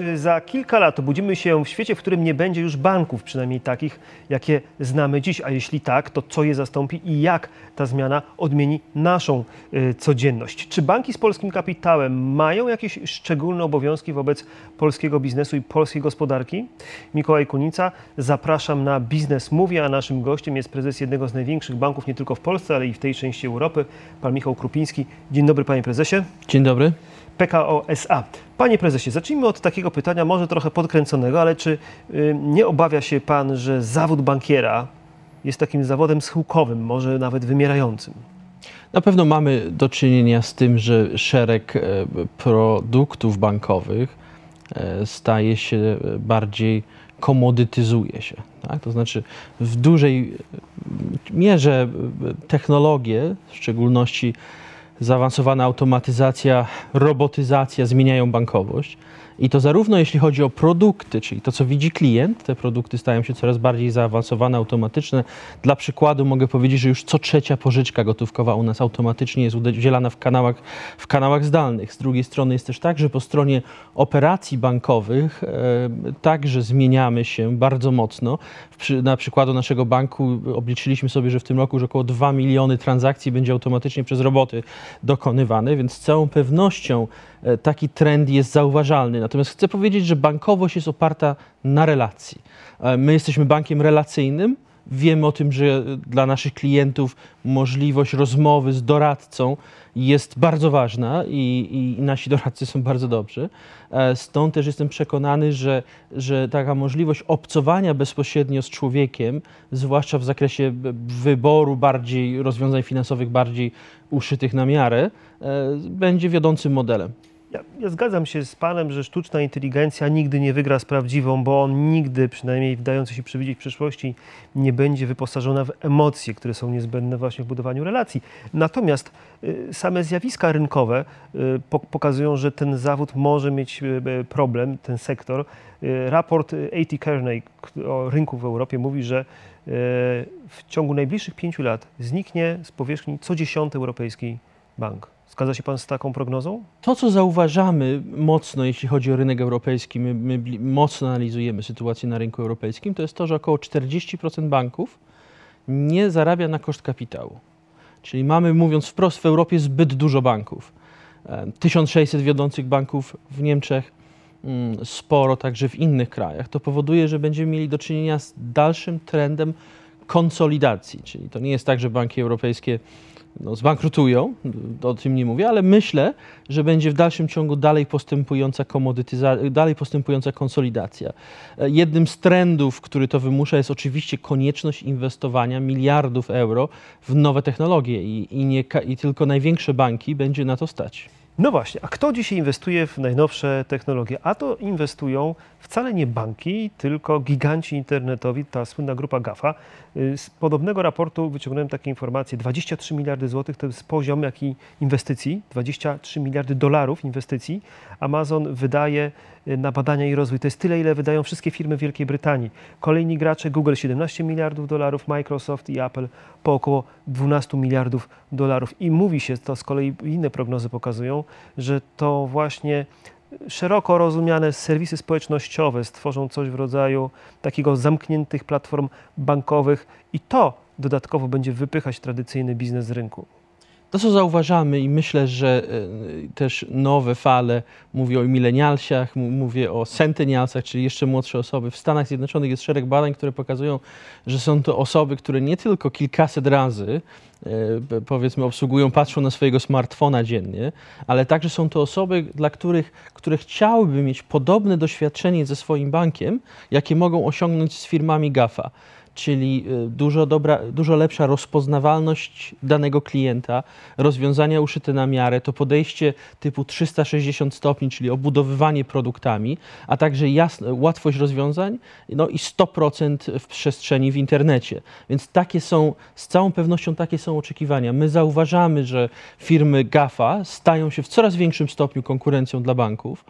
Czy za kilka lat obudzimy się w świecie, w którym nie będzie już banków, przynajmniej takich, jakie znamy dziś? A jeśli tak, to co je zastąpi i jak ta zmiana odmieni naszą y, codzienność? Czy banki z polskim kapitałem mają jakieś szczególne obowiązki wobec polskiego biznesu i polskiej gospodarki? Mikołaj Kunica, zapraszam na Biznes Mówi, a naszym gościem jest prezes jednego z największych banków nie tylko w Polsce, ale i w tej części Europy, pan Michał Krupiński. Dzień dobry, panie prezesie. Dzień dobry. PKO SA. Panie prezesie, zacznijmy od takiego pytania, może trochę podkręconego, ale czy y, nie obawia się pan, że zawód bankiera jest takim zawodem schyłkowym, może nawet wymierającym? Na pewno mamy do czynienia z tym, że szereg e, produktów bankowych e, staje się bardziej komodytyzuje się. Tak? To znaczy w dużej mierze technologie, w szczególności zaawansowana automatyzacja, robotyzacja zmieniają bankowość. I to zarówno jeśli chodzi o produkty, czyli to, co widzi klient, te produkty stają się coraz bardziej zaawansowane, automatyczne. Dla przykładu mogę powiedzieć, że już co trzecia pożyczka gotówkowa u nas automatycznie jest udzielana w kanałach, w kanałach zdalnych. Z drugiej strony jest też tak, że po stronie operacji bankowych e, także zmieniamy się bardzo mocno. Przy, na przykładu naszego banku obliczyliśmy sobie, że w tym roku już około 2 miliony transakcji będzie automatycznie przez roboty dokonywane, więc z całą pewnością e, taki trend jest zauważalny. Natomiast chcę powiedzieć, że bankowość jest oparta na relacji. E, my jesteśmy bankiem relacyjnym. Wiemy o tym, że dla naszych klientów możliwość rozmowy z doradcą jest bardzo ważna i, i, nasi doradcy są bardzo dobrzy. E, stąd też jestem przekonany, że, że taka możliwość obcowania bezpośrednio z człowiekiem, zwłaszcza w zakresie wyboru bardziej rozwiązań finansowych, bardziej uszytych na miarę, e, będzie wiodącym modelem. Ja, ja, zgadzam się z Panem, że sztuczna inteligencja nigdy nie wygra z prawdziwą, bo on nigdy, przynajmniej wdający się przewidzieć przyszłości, nie będzie wyposażona w emocje, które są niezbędne właśnie w budowaniu relacji. Natomiast y, same zjawiska rynkowe y, pokazują, że ten zawód może mieć y, problem, ten sektor. Raport AT Kearney o rynku w Europie mówi, że w ciągu najbliższych pięciu lat zniknie z powierzchni co dziesiąty europejski bank. Zgadza się Pan z taką prognozą? To, co zauważamy mocno, jeśli chodzi o rynek europejski, my, my mocno analizujemy sytuację na rynku europejskim, to jest to, że około 40% banków nie zarabia na koszt kapitału. Czyli mamy, mówiąc wprost, w Europie zbyt dużo banków. 1600 wiodących banków w Niemczech, mm, sporo także w innych krajach. To powoduje, że będziemy mieli do czynienia z dalszym trendem konsolidacji. Czyli to nie jest tak, że banki europejskie no, zbankrutują, o tym nie mówię, ale myślę, że będzie w dalszym ciągu dalej postępująca dalej postępująca konsolidacja. Jednym z trendów, który to wymusza, jest oczywiście konieczność inwestowania miliardów euro w nowe technologie i, i, nie, i tylko największe banki będzie na to stać. No właśnie, a kto dzisiaj inwestuje w najnowsze technologie? A to inwestują wcale nie banki, tylko giganci internetowi, ta słynna grupa GAFA. Y, z podobnego raportu wyciągnąłem takie informacje, 23 miliardy złotych to jest poziom jaki inwestycji, 23 miliardy dolarów inwestycji Amazon wydaje y, na badania i rozwój. To jest tyle, ile wydają wszystkie firmy w Wielkiej Brytanii. Kolejni gracze, Google 17 miliardów dolarów, Microsoft i Apple po około 12 miliardów dolarów. I mówi się, to z kolei inne prognozy pokazują, że to właśnie szeroko rozumiane serwisy społecznościowe stworzą coś w rodzaju takiego zamkniętych platform bankowych i to dodatkowo będzie wypychać tradycyjny biznes z rynku. To, co zauważamy i myślę, że e, też nowe fale, mówię o milenialsiach, mówię o centenialsach, czyli jeszcze młodsze osoby. W Stanach Zjednoczonych jest szereg badań, które pokazują, że są to osoby, które nie tylko kilkaset razy e, powiedzmy obsługują, patrzą na swojego smartfona dziennie, ale także są to osoby, dla których, które chciałyby mieć podobne doświadczenie ze swoim bankiem, jakie mogą osiągnąć z firmami GAFA czyli y, dużo, dobra, dużo lepsza rozpoznawalność danego klienta, rozwiązania uszyte na miarę, to podejście typu 360 stopni, czyli obudowywanie produktami, a także jasne, łatwość rozwiązań no i 100% w przestrzeni w internecie. Więc takie są, z całą pewnością takie są oczekiwania. My zauważamy, że firmy GAFA stają się w coraz większym stopniu konkurencją dla banków.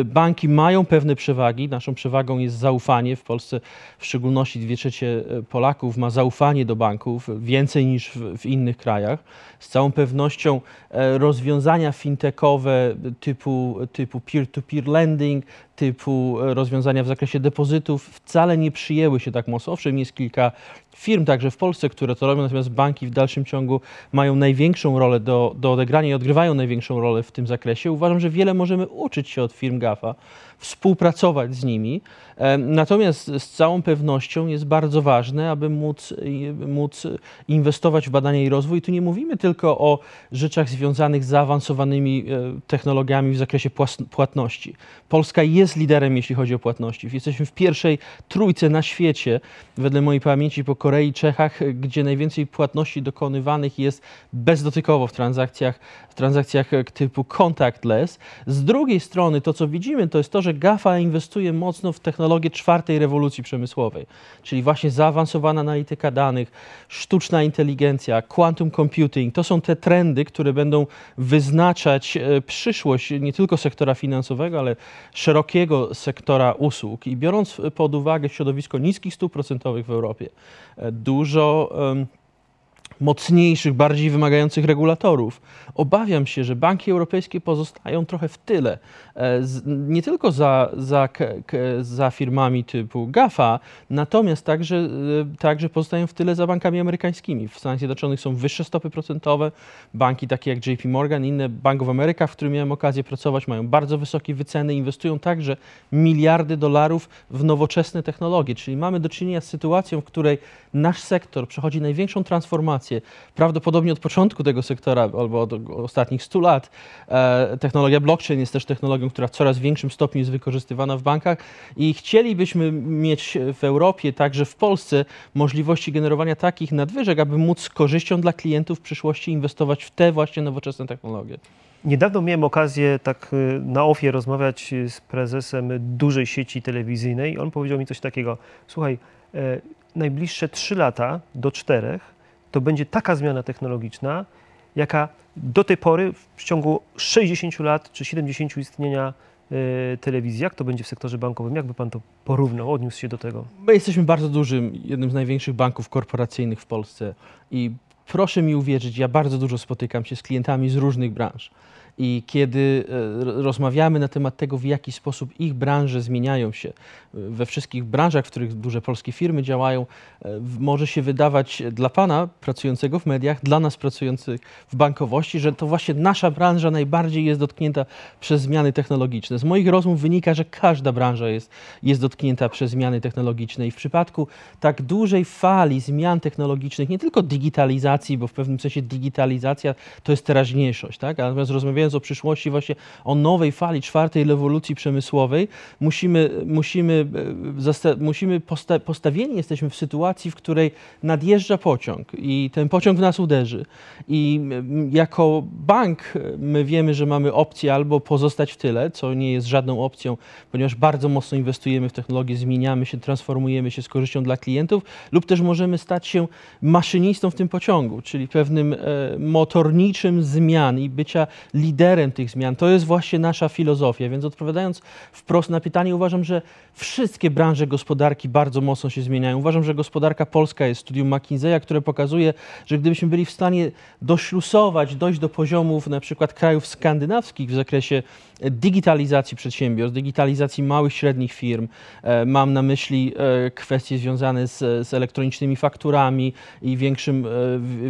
Y, banki mają pewne przewagi. Naszą przewagą jest zaufanie. W Polsce w szczególności dwie trzecie e, Polaków ma zaufanie do banków, więcej niż w, w innych krajach. Z całą pewnością e, rozwiązania fintechowe typu, typu peer-to-peer lending, typu rozwiązania w zakresie depozytów wcale nie przyjęły się tak mocno. Owszem, jest kilka firm także w Polsce, które to robią, natomiast banki w dalszym ciągu mają największą rolę do, do odegrania i odgrywają największą rolę w tym zakresie. Uważam, że wiele możemy uczyć się od firm GAFA, współpracować z nimi. Natomiast z całą pewnością jest bardzo ważne, aby móc, móc inwestować w badania i rozwój. I tu nie mówimy tylko o rzeczach związanych z zaawansowanymi e, technologiami w zakresie płatności. Polska jest liderem, jeśli chodzi o płatności. Jesteśmy w pierwszej trójce na świecie, wedle mojej pamięci, po Korei i Czechach, gdzie najwięcej płatności dokonywanych jest bezdotykowo w transakcjach, w transakcjach typu contactless. Z drugiej strony to, co widzimy, to jest to, że GAFA inwestuje mocno w technologię czwartej rewolucji przemysłowej, czyli właśnie zaawansowana analityka danych, sztuczna inteligencja, quantum computing. To są te trendy, które będą wyznaczać e, przyszłość nie tylko sektora finansowego, ale szerokiego sektora usług. I biorąc pod uwagę środowisko niskich stóp procentowych w Europie, e, dużo mocniejszych, bardziej wymagających regulatorów. Obawiam się, że banki europejskie pozostają trochę w tyle. E, nie tylko za, za, za firmami typu GAFA, natomiast także, e, także pozostają w tyle za bankami amerykańskimi. W Stanach Zjednoczonych są wyższe stopy procentowe. Banki takie jak JP Morgan, inne Bank of America, w którym miałem okazję pracować, mają bardzo wysokie wyceny, inwestują także miliardy dolarów w nowoczesne technologie. Czyli mamy do czynienia z sytuacją, w której nasz sektor przechodzi największą transformację, prawdopodobnie od początku tego sektora albo od ostatnich 100 lat. E, technologia blockchain jest też technologią, która w coraz większym stopniu jest wykorzystywana w bankach i chcielibyśmy mieć w Europie, także w Polsce, możliwości generowania takich nadwyżek, aby móc z korzyścią dla klientów w przyszłości inwestować w te właśnie nowoczesne technologie. Niedawno miałem okazję tak y, na ofie rozmawiać z prezesem dużej sieci telewizyjnej. On powiedział mi coś takiego: Słuchaj, e, najbliższe 3 lata do 4 to będzie taka zmiana technologiczna, jaka do tej pory w ciągu 60 lat czy 70 istnienia y, telewizji, jak to będzie w sektorze bankowym? Jakby pan to porównał, odniósł się do tego? My jesteśmy bardzo dużym, jednym z największych banków korporacyjnych w Polsce i proszę mi uwierzyć, ja bardzo dużo spotykam się z klientami z różnych branż. I kiedy e, rozmawiamy na temat tego, w jaki sposób ich branże zmieniają się, e, we wszystkich branżach, w których duże polskie firmy działają, e, może się wydawać dla Pana pracującego w mediach, dla nas pracujących w bankowości, że to właśnie nasza branża najbardziej jest dotknięta przez zmiany technologiczne. Z moich rozmów wynika, że każda branża jest, jest dotknięta przez zmiany technologiczne i w przypadku tak dużej fali zmian technologicznych, nie tylko digitalizacji, bo w pewnym sensie digitalizacja to jest teraźniejszość, tak? natomiast rozmawiając o przyszłości, właśnie o nowej fali czwartej rewolucji przemysłowej, musimy, musimy, e, musimy posta postawieni jesteśmy w sytuacji, w której nadjeżdża pociąg i ten pociąg w nas uderzy. I jako bank my wiemy, że mamy opcję albo pozostać w tyle, co nie jest żadną opcją, ponieważ bardzo mocno inwestujemy w technologię, zmieniamy się, transformujemy się z korzyścią dla klientów, lub też możemy stać się maszynistą w tym pociągu, czyli pewnym e, motorniczym zmian i bycia liderem liderem tych zmian. To jest właśnie nasza filozofia. Więc odpowiadając wprost na pytanie, uważam, że wszystkie branże gospodarki bardzo mocno się zmieniają. Uważam, że gospodarka polska jest studium McKinseya, które pokazuje, że gdybyśmy byli w stanie doślusować, dojść do poziomów na przykład krajów skandynawskich w zakresie digitalizacji przedsiębiorstw, digitalizacji małych, średnich firm, e, mam na myśli e, kwestie związane z, z elektronicznymi fakturami i większym, e,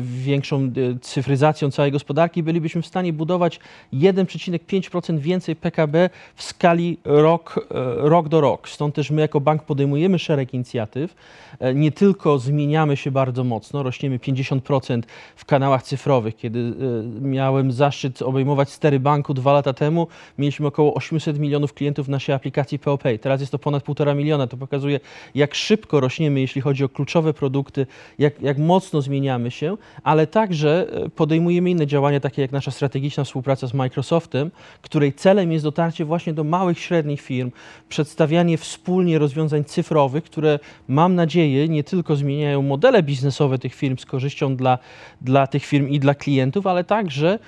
większą cyfryzacją całej gospodarki, bylibyśmy w stanie budować 1,5% więcej PKB w skali rok, rok do rok. Stąd też my jako bank podejmujemy szereg inicjatyw. E, nie tylko zmieniamy się bardzo mocno, rośniemy 50% w kanałach cyfrowych. Kiedy e, miałem zaszczyt obejmować stery banku dwa lata temu, mieliśmy około 800 milionów klientów naszej aplikacji POPay. Teraz jest to ponad 1,5 miliona. To pokazuje, jak szybko rośniemy, jeśli chodzi o kluczowe produkty, jak, jak mocno zmieniamy się, ale także e, podejmujemy inne działania, takie jak nasza strategiczna współpraca z Microsoftem, której celem jest dotarcie właśnie do małych, średnich firm, przedstawianie wspólnie rozwiązań cyfrowych, które mam nadzieję nie tylko zmieniają modele biznesowe tych firm z korzyścią dla, dla tych firm i dla klientów, ale także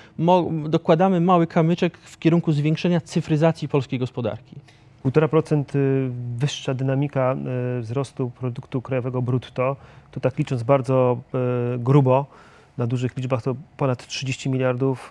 dokładamy mały kamyczek w kierunku zwiększenia cyfryzacji polskiej gospodarki. 1,5% y, wyższa dynamika y, wzrostu produktu krajowego brutto, to tak licząc bardzo y, grubo, na dużych liczbach to ponad 30 miliardów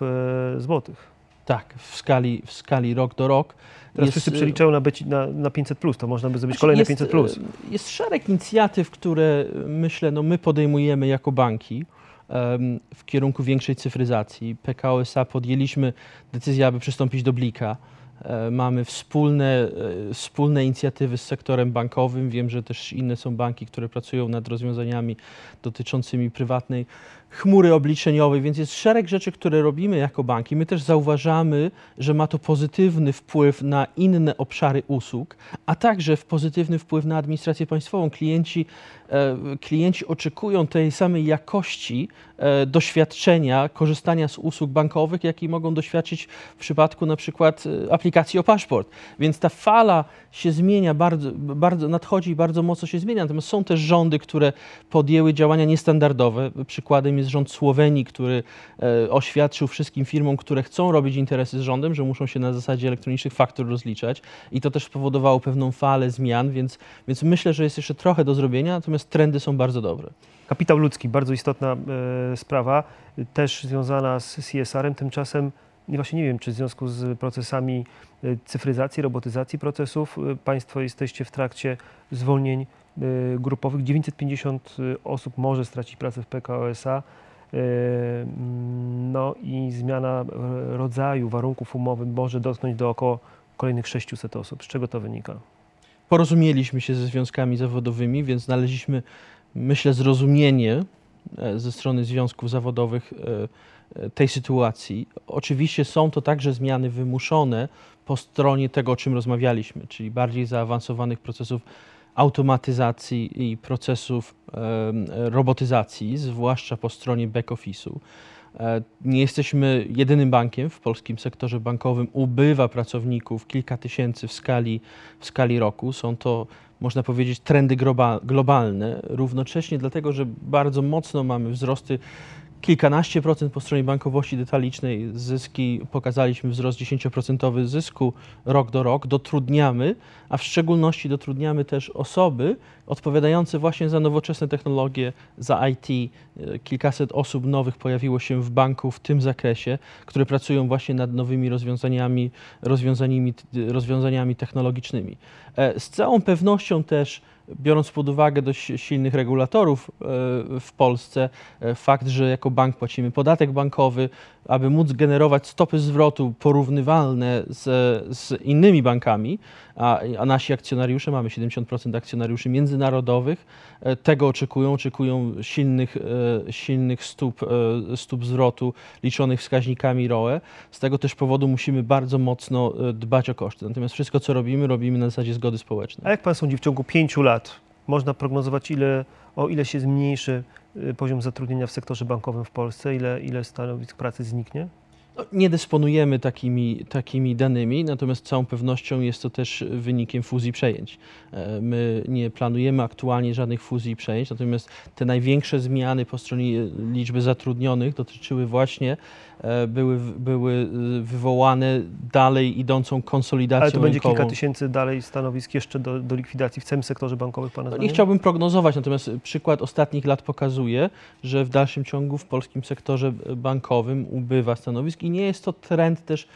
złotych. Tak, w skali, w skali rok do rok. Teraz Jest, wszyscy y, przeliczają na, być, na, na 500, plus, to można by zrobić Znaczy, kolejne jest, 500. Plus. e, Jest szereg inicjatyw, które e, myślę, no my podejmujemy jako banki em, w kierunku większej cyfryzacji. PKO SA podjęliśmy decyzję, aby przystąpić do Blika. E, Mamy wspólne, e, wspólne inicjatywy z sektorem bankowym. Wiem, że też inne są banki, które pracują nad rozwiązaniami dotyczącymi prywatnej chmury obliczeniowej, więc jest szereg rzeczy, które robimy jako banki. My też zauważamy, że ma to pozytywny wpływ na inne obszary usług, a także w pozytywny wpływ na administrację państwową. Klienci, e, klienci oczekują tej samej jakości e, doświadczenia, korzystania z usług bankowych, jakiej mogą doświadczyć w przypadku na przykład e, aplikacji o paszport. Więc ta fala się zmienia, bardzo, bardzo nadchodzi i bardzo mocno się zmienia. Natomiast są też rządy, które podjęły działania niestandardowe. Przykładem jest rząd Słowenii, który e, oświadczył wszystkim firmom, które chcą robić interesy z rządem, że muszą się na zasadzie elektronicznych faktur rozliczać. I to też spowodowało pewną falę zmian, więc, więc myślę, że jest jeszcze trochę do zrobienia, natomiast trendy są bardzo dobre. Kapitał ludzki, bardzo istotna e, sprawa, też związana z CSR-em. Tymczasem właśnie nie wiem, czy w związku z procesami e, cyfryzacji, robotyzacji procesów e, Państwo jesteście w trakcie zwolnień e, grupowych. 950 osób może stracić pracę w PKO SA. Mm, No i zmiana rodzaju warunków umowy może dotknąć do około kolejnych 600 osób. Z czego to wynika? Porozumieliśmy się ze związkami zawodowymi, więc znaleźliśmy, myślę, zrozumienie ze strony związków zawodowych tej sytuacji. Oczywiście są to także zmiany wymuszone po stronie tego, o czym rozmawialiśmy, czyli bardziej zaawansowanych procesów automatyzacji i procesów em, robotyzacji, zwłaszcza po stronie back-office'u. E, Nie jesteśmy jedynym bankiem w polskim sektorze bankowym. Ubywa pracowników kilka tysięcy w skali, w skali roku. Są to, można powiedzieć, trendy globa- globalne. Równocześnie dlatego, że bardzo mocno mamy wzrosty kilkanaście procent po stronie bankowości detalicznej. Zyski pokazaliśmy wzrost 10% zysku rok do rok. Dotrudniamy, a w szczególności dotrudniamy też osoby odpowiadające właśnie za nowoczesne technologie, za IT. Kilkaset osób nowych pojawiło się w banku w tym zakresie, które pracują właśnie nad nowymi rozwiązaniami, rozwiązaniami, rozwiązaniami technologicznymi. E, Z całą pewnością też, biorąc pod uwagę dość silnych regulatorów e, w Polsce, e, fakt, że jako bank płacimy podatek bankowy, aby móc generować stopy zwrotu porównywalne z, z innymi bankami, a, a nasi akcjonariusze, mamy 70% akcjonariuszy międzynarodowych, e, tego oczekują, oczekują silnych, silnych stóp, stóp zwrotu liczonych wskaźnikami ROE. Z tego też powodu musimy bardzo mocno dbać o koszty. Natomiast wszystko, co robimy, robimy na zasadzie zgody społecznej. A jak Pan sądzi, w ciągu pięciu lat można prognozować, ile, o ile się zmniejszy y, poziom zatrudnienia w sektorze bankowym w Polsce, ile, ile stanowisk pracy zniknie? No, Nie dysponujemy takimi, takimi danymi, natomiast z całą pewnością jest to też wynikiem fuzji przejęć. E, My nie planujemy aktualnie żadnych fuzji i przejęć, natomiast te największe zmiany po stronie liczby zatrudnionych dotyczyły właśnie, e, były, były e, wywołane dalej idącą konsolidacją Ale to będzie rynkową. kilka tysięcy dalej stanowisk jeszcze do, do likwidacji w całym sektorze bankowym, Pana No, nie chciałbym prognozować, natomiast przykład ostatnich lat pokazuje, że w dalszym ciągu w polskim sektorze bankowym ubywa stanowisk i nie jest to trend też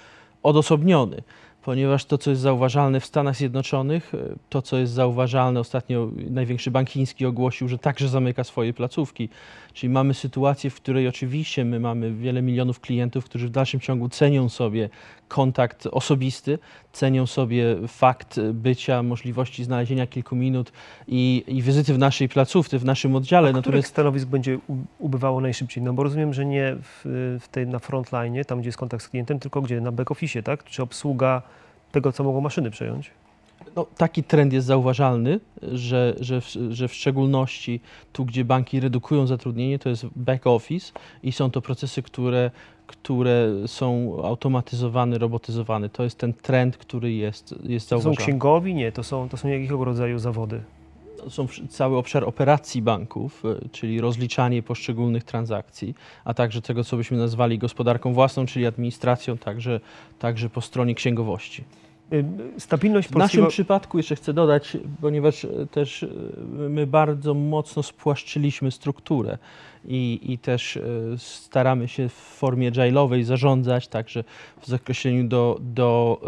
odosobniony, ponieważ to, co jest zauważalne w Stanach Zjednoczonych, e, to, co jest zauważalne ostatnio, największy bank chiński ogłosił, że także zamyka swoje placówki. Czyli mamy sytuację, w której oczywiście my mamy wiele milionów klientów, którzy w dalszym ciągu cenią sobie kontakt osobisty, cenią sobie fakt bycia, możliwości znalezienia kilku minut i, i wizyty w naszej placówce, w naszym oddziale. A których stanowisk będzie ubywało najszybciej? No bo rozumiem, że nie w, w tej, na frontline, tam gdzie jest kontakt z klientem, tylko gdzie? Na back-office, tak? Czy obsługa tego, co mogą maszyny przejąć? No, taki trend jest zauważalny, że, że, w, że w szczególności tu, gdzie banki redukują zatrudnienie, to jest back office i są to procesy, które, które są automatyzowane, robotyzowane. To jest ten trend, który jest, jest To są księgowi? Nie, to są, to są jakiego rodzaju zawody? To są cały obszar operacji banków, y, czyli rozliczanie poszczególnych transakcji, a także tego, co byśmy nazwali gospodarką własną, czyli administracją, także, także po stronie księgowości. Stabilność W polskiego... naszym przypadku jeszcze chcę dodać, ponieważ e, też e, my bardzo mocno spłaszczyliśmy strukturę i, i też e, staramy się w formie agile'owej zarządzać także w zakreśleniu do, do,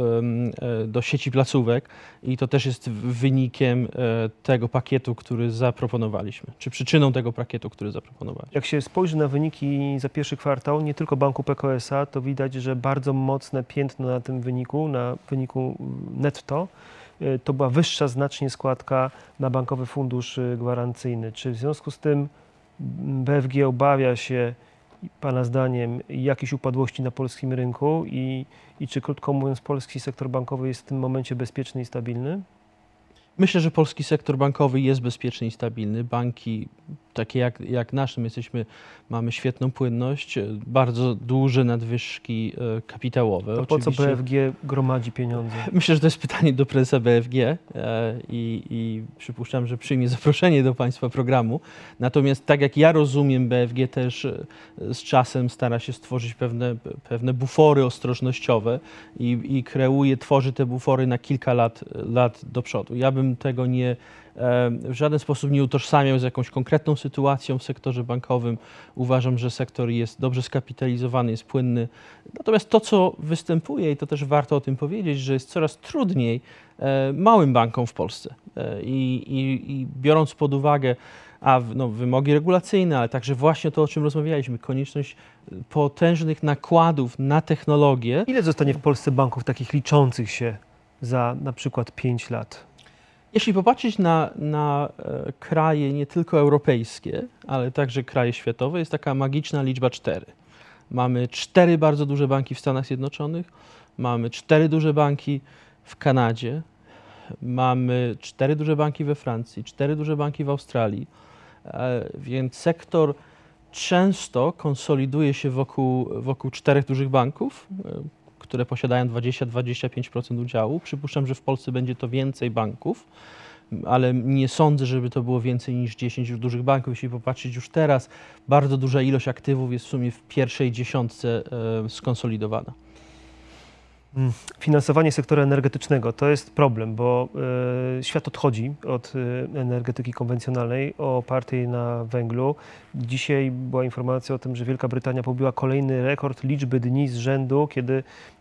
e, do sieci placówek i to też jest wynikiem e, tego pakietu, który zaproponowaliśmy, czy przyczyną tego pakietu, który zaproponowaliśmy. Jak się spojrzy na wyniki za pierwszy kwartał, nie tylko banku PKS-a, to widać, że bardzo mocne piętno na tym wyniku, na wyniku netto, to była wyższa znacznie składka na Bankowy Fundusz Gwarancyjny. Czy w związku z tym BFG obawia się, Pana zdaniem, jakiejś upadłości na polskim rynku i, i czy krótko mówiąc polski sektor bankowy jest w tym momencie bezpieczny i stabilny? Myślę, że polski sektor bankowy jest bezpieczny i stabilny. Banki, takie jak, jak nasz, my jesteśmy, mamy świetną płynność, bardzo duże nadwyżki e, kapitałowe. To po co BFG gromadzi pieniądze? Myślę, że to jest pytanie do prezesa BFG e, i, i przypuszczam, że przyjmie zaproszenie do Państwa programu. Natomiast tak jak ja rozumiem, BFG też e, z czasem stara się stworzyć pewne, pewne bufory ostrożnościowe i, i kreuje, tworzy te bufory na kilka lat, lat do przodu. Ja bym tego nie, e, w żaden sposób nie utożsamiał z jakąś konkretną sytuacją w sektorze bankowym. Uważam, że sektor jest dobrze skapitalizowany, jest płynny. Natomiast to, co występuje, i to też warto o tym powiedzieć, że jest coraz trudniej e, małym bankom w Polsce. E, I, i, i biorąc pod uwagę a no, wymogi regulacyjne, ale także właśnie to, o czym rozmawialiśmy, konieczność potężnych nakładów na technologię, Ile zostanie w Polsce banków takich liczących się za na przykład 5 lat? Jeśli popatrzeć na, na e, kraje nie tylko europejskie, ale także kraje światowe, jest taka magiczna liczba cztery. Mamy cztery bardzo duże banki w Stanach Zjednoczonych, mamy cztery duże banki w Kanadzie, mamy cztery duże banki we Francji, cztery duże banki w Australii, e, więc sektor często konsoliduje się wokół, wokół czterech dużych banków, e, które posiadają 20-25% udziału. Przypuszczam, że w Polsce będzie to więcej banków, ale nie sądzę, żeby to było więcej niż 10 już dużych banków. Jeśli popatrzeć już teraz, bardzo duża ilość aktywów jest w sumie w pierwszej dziesiątce e, skonsolidowana. Finansowanie sektora energetycznego to jest problem, bo e, świat odchodzi od e, energetyki konwencjonalnej opartej na węglu. Dzisiaj była informacja o tym, że Wielka Brytania pobiła kolejny rekord liczby dni z rzędu, kiedy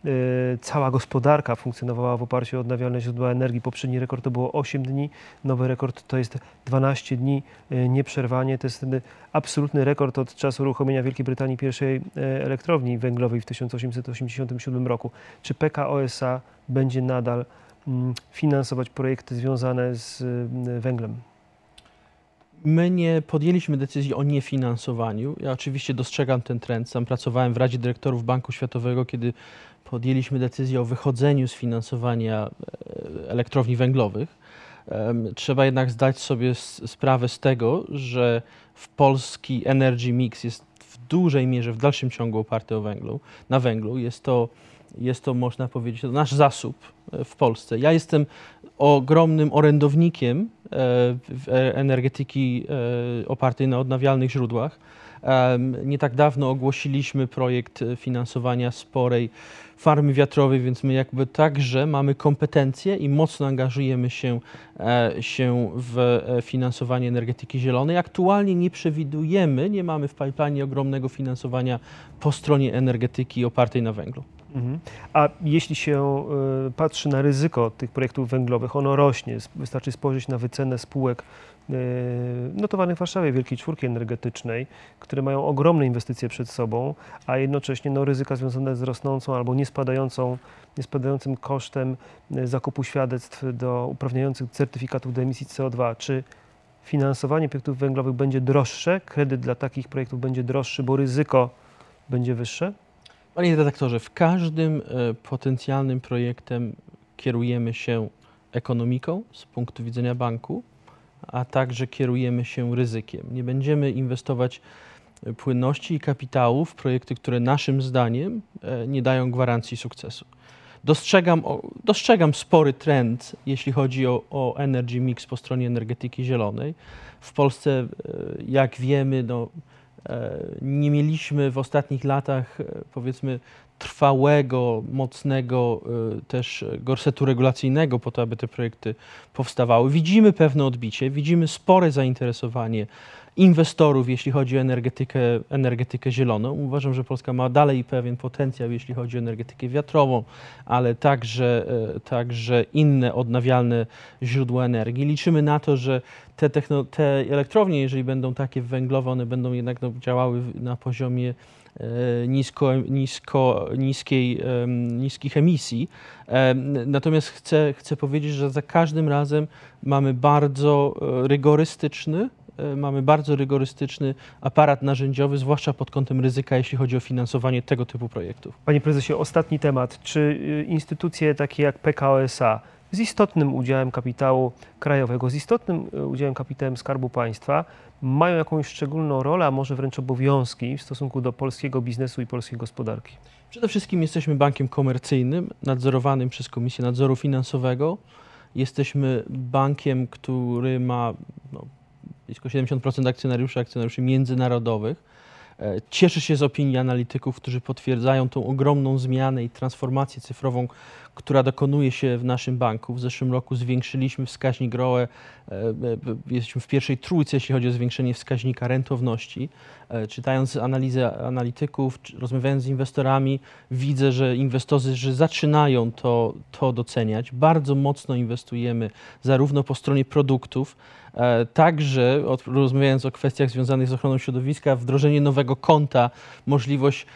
e, cała gospodarka funkcjonowała w oparciu o odnawialne źródła energii. Poprzedni rekord to było 8 dni, nowy rekord to jest 12 dni nieprzerwanie. To jest absolutny rekord od czasu uruchomienia Wielkiej Brytanii pierwszej e, elektrowni węglowej w 1887 roku. Czy PKO SA będzie nadal mm, finansować projekty związane z mm, węglem? My nie podjęliśmy decyzji o niefinansowaniu. Ja oczywiście dostrzegam ten trend. Sam pracowałem w Radzie Dyrektorów Banku Światowego, kiedy podjęliśmy decyzję o wychodzeniu z finansowania e, elektrowni węglowych. Trzeba jednak zdać sobie sprawę z tego, że w polski energy mix jest w dużej mierze, w dalszym ciągu oparty o węglu, na węglu. Jest to, jest to, można powiedzieć, to nasz zasób e, w Polsce. Ja jestem ogromnym orędownikiem e, e, energetyki opartej na odnawialnych źródłach. Nie tak dawno ogłosiliśmy projekt finansowania sporej farmy wiatrowej, więc my jakby także mamy kompetencje i mocno angażujemy się, e, się w e, finansowanie energetyki zielonej. Aktualnie nie przewidujemy, nie mamy w pipeline ogromnego finansowania po stronie energetyki opartej na węglu. Mhm. A jeśli się y, patrzy na ryzyko tych projektów węglowych, ono rośnie. Wystarczy spojrzeć na wycenę spółek y, notowanych w Warszawie, Wielkiej Czwórki Energetycznej, które mają ogromne inwestycje przed sobą, a jednocześnie no, ryzyka związane z rosnącą albo niespadającą, niespadającym kosztem y, zakupu świadectw do uprawniających certyfikatów do emisji CO2. Czy finansowanie projektów węglowych będzie droższe, kredyt dla takich projektów będzie droższy, bo ryzyko będzie wyższe? Panie redaktorze, w każdym e, potencjalnym projektem kierujemy się ekonomiką z punktu widzenia banku, a także kierujemy się ryzykiem. Nie będziemy inwestować e, płynności i kapitału w projekty, które naszym zdaniem e, nie dają gwarancji sukcesu. Dostrzegam, dostrzegam spory trend, jeśli chodzi o, o energy mix po stronie energetyki zielonej. W Polsce, jak wiemy, no, nie mieliśmy w ostatnich latach, e, powiedzmy, trwałego, mocnego e, też gorsetu regulacyjnego po to, aby te projekty powstawały. Widzimy pewne odbicie, widzimy spore zainteresowanie inwestorów, jeśli chodzi o energetykę, energetykę zieloną. Uważam, że Polska ma dalej pewien potencjał, jeśli chodzi o energetykę wiatrową, ale także, także inne odnawialne źródła energii. Liczymy na to, że te, techno, te elektrownie, jeżeli będą takie węglowe, one będą jednak no, działały na poziomie e, nisko, nisko, niskiej, niskich emisji. Natomiast chcę, chcę powiedzieć, że za każdym razem mamy bardzo e, rygorystyczny e, mamy bardzo rygorystyczny aparat narzędziowy, zwłaszcza pod kątem ryzyka, jeśli chodzi o finansowanie tego typu projektów. Panie prezesie, ostatni temat. Czy y, instytucje takie jak PKOSA z istotnym udziałem kapitału krajowego, z istotnym e, udziałem kapitałem Skarbu Państwa mają jakąś szczególną rolę, a może wręcz obowiązki w stosunku do polskiego biznesu i polskiej gospodarki? Przede wszystkim jesteśmy bankiem komercyjnym, nadzorowanym przez Komisję Nadzoru Finansowego. Jesteśmy bankiem, który ma no, blisko 70% akcjonariuszy, akcjonariuszy międzynarodowych. E, cieszy się z opinii analityków, którzy potwierdzają tą ogromną zmianę i transformację cyfrową, która dokonuje się w naszym banku. W zeszłym roku zwiększyliśmy wskaźnik ROE, e, e, jesteśmy w pierwszej trójce, jeśli chodzi o zwiększenie wskaźnika rentowności. Czytając analizę analityków, rozmawiając z inwestorami, widzę, że inwestorzy zaczynają to, to doceniać. Bardzo mocno inwestujemy zarówno po stronie produktów, E, także, rozmawiając o kwestiach związanych z ochroną środowiska, wdrożenie nowego konta, możliwość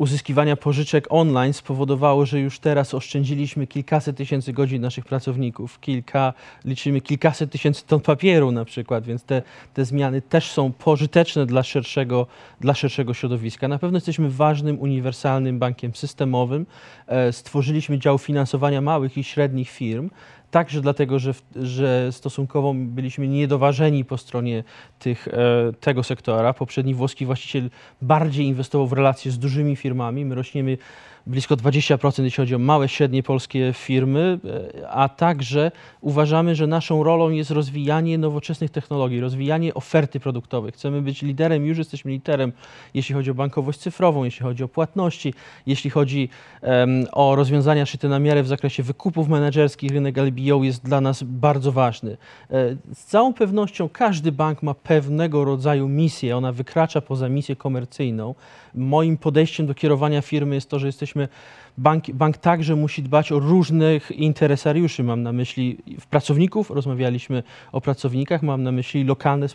uzyskiwania pożyczek online spowodowało, że już teraz oszczędziliśmy kilkaset tysięcy godzin naszych pracowników, kilka, liczymy kilkaset tysięcy ton papieru na przykład, więc te, te zmiany też są pożyteczne dla szerszego, dla szerszego środowiska. Na pewno jesteśmy ważnym, uniwersalnym bankiem systemowym. E, stworzyliśmy dział finansowania małych i średnich firm, Także dlatego, że, że stosunkowo byliśmy niedoważeni po stronie tych, e, tego sektora. Poprzedni włoski właściciel bardziej inwestował w relacje z dużymi firmami. My rośniemy blisko 20%, jeśli chodzi o małe, średnie polskie firmy, e, a także uważamy, że naszą rolą jest rozwijanie nowoczesnych technologii, rozwijanie oferty produktowej. Chcemy być liderem, już jesteśmy liderem, jeśli chodzi o bankowość cyfrową, jeśli chodzi o płatności, jeśli chodzi um, o rozwiązania szyte na miarę w zakresie wykupów menedżerskich. Rynek LBO jest dla nas bardzo ważny. E, z całą pewnością każdy bank ma pewnego rodzaju misję, ona wykracza poza misję komercyjną. Moim podejściem do kierowania firmy jest to, że jesteśmy bank, bank także musi dbać o różnych interesariuszy. Mam na myśli pracowników, rozmawialiśmy o pracownikach, mam na myśli lokalne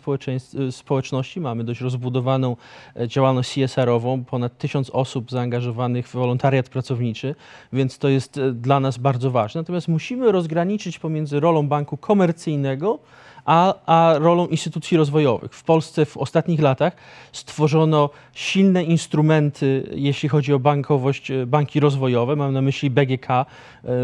społeczności. Mamy dość rozbudowaną e, działalność CSR-ową, ponad tysiąc osób zaangażowanych w wolontariat pracowniczy, więc to jest e, dla nas bardzo ważne. Natomiast musimy rozgraniczyć pomiędzy rolą banku komercyjnego, a, a rolą instytucji rozwojowych. W Polsce w ostatnich latach stworzono silne instrumenty, jeśli chodzi o bankowość, e, banki rozwojowe. Mam na myśli BGK, e,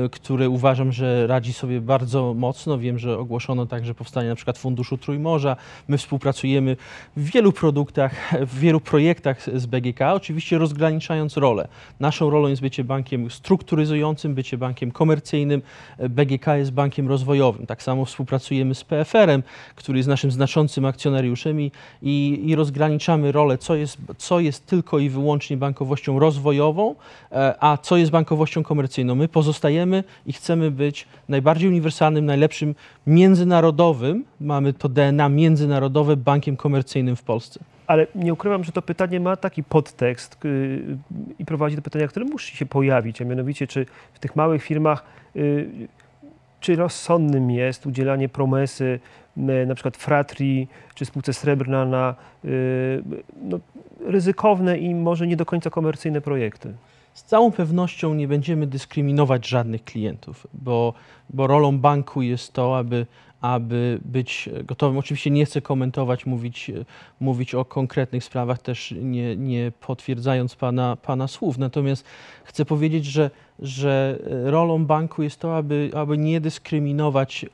który uważam, że radzi sobie bardzo mocno. Wiem, że ogłoszono także powstanie na przykład Funduszu Trójmorza. My współpracujemy w wielu produktach, w wielu projektach z BGK, oczywiście rozgraniczając rolę. Naszą rolą jest bycie bankiem strukturyzującym, bycie bankiem komercyjnym. E, BGK jest bankiem rozwojowym. Tak samo współpracujemy z PFR-em który jest naszym znaczącym akcjonariuszem i, i, i rozgraniczamy rolę, co jest, co jest tylko i wyłącznie bankowością rozwojową, e, a co jest bankowością komercyjną. My pozostajemy i chcemy być najbardziej uniwersalnym, najlepszym międzynarodowym, mamy to DNA międzynarodowe, bankiem komercyjnym w Polsce. Ale nie ukrywam, że to pytanie ma taki podtekst yy, i prowadzi do pytania, które musi się pojawić, a mianowicie, czy w tych małych firmach yy, czy rozsądnym jest udzielanie promesy na przykład Fratri czy spółce Srebrna na y, no, ryzykowne i może nie do końca komercyjne projekty? Z całą pewnością nie będziemy dyskryminować żadnych klientów, bo, bo rolą banku jest to, aby, aby być gotowym. Oczywiście nie chcę komentować, mówić, mówić o konkretnych sprawach, też nie, nie potwierdzając pana, pana słów. Natomiast chcę powiedzieć, że że e, rolą banku jest to, aby, aby nie dyskryminować e,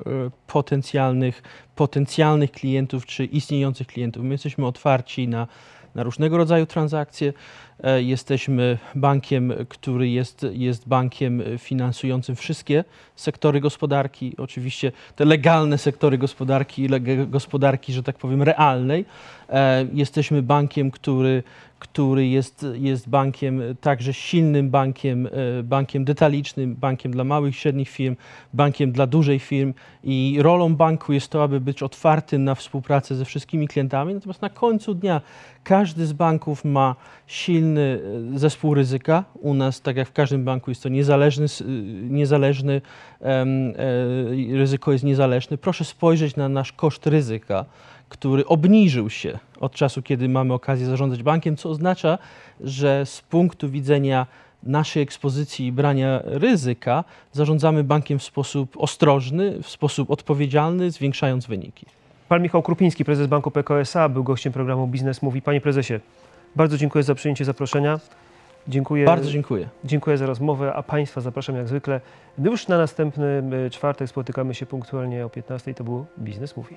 potencjalnych, potencjalnych klientów czy istniejących klientów. My jesteśmy otwarci na, na różnego rodzaju transakcje. E, Jesteśmy bankiem, który jest, jest bankiem finansującym wszystkie sektory gospodarki, oczywiście te legalne sektory gospodarki, gospodarki, że tak powiem, realnej. Jesteśmy bankiem, który, który jest, jest bankiem także silnym bankiem, e, bankiem detalicznym, bankiem dla małych i średnich firm, bankiem dla dużej firm i rolą banku jest to, aby być otwarty na współpracę ze wszystkimi klientami, natomiast na końcu dnia każdy z banków ma silny e, zespół ryzyka. U nas, tak jak w każdym banku, jest to niezależny, y, niezależny e, ryzyko jest niezależne. Proszę spojrzeć na nasz koszt ryzyka, który obniżył się od czasu, kiedy mamy okazję zarządzać bankiem, co oznacza, że z punktu widzenia naszej ekspozycji i brania ryzyka zarządzamy bankiem w sposób ostrożny, w sposób odpowiedzialny, zwiększając wyniki. Pan Michał Krupiński, prezes Banku PKSA, był gościem programu Biznes Mówi. Panie prezesie, bardzo dziękuję za przyjęcie zaproszenia. Dziękuję, Bardzo dziękuję. dziękuję za rozmowę, a Państwa zapraszam jak zwykle. Już na następny e, czwartek spotykamy się punktualnie o 15. To był Biznes Mówi.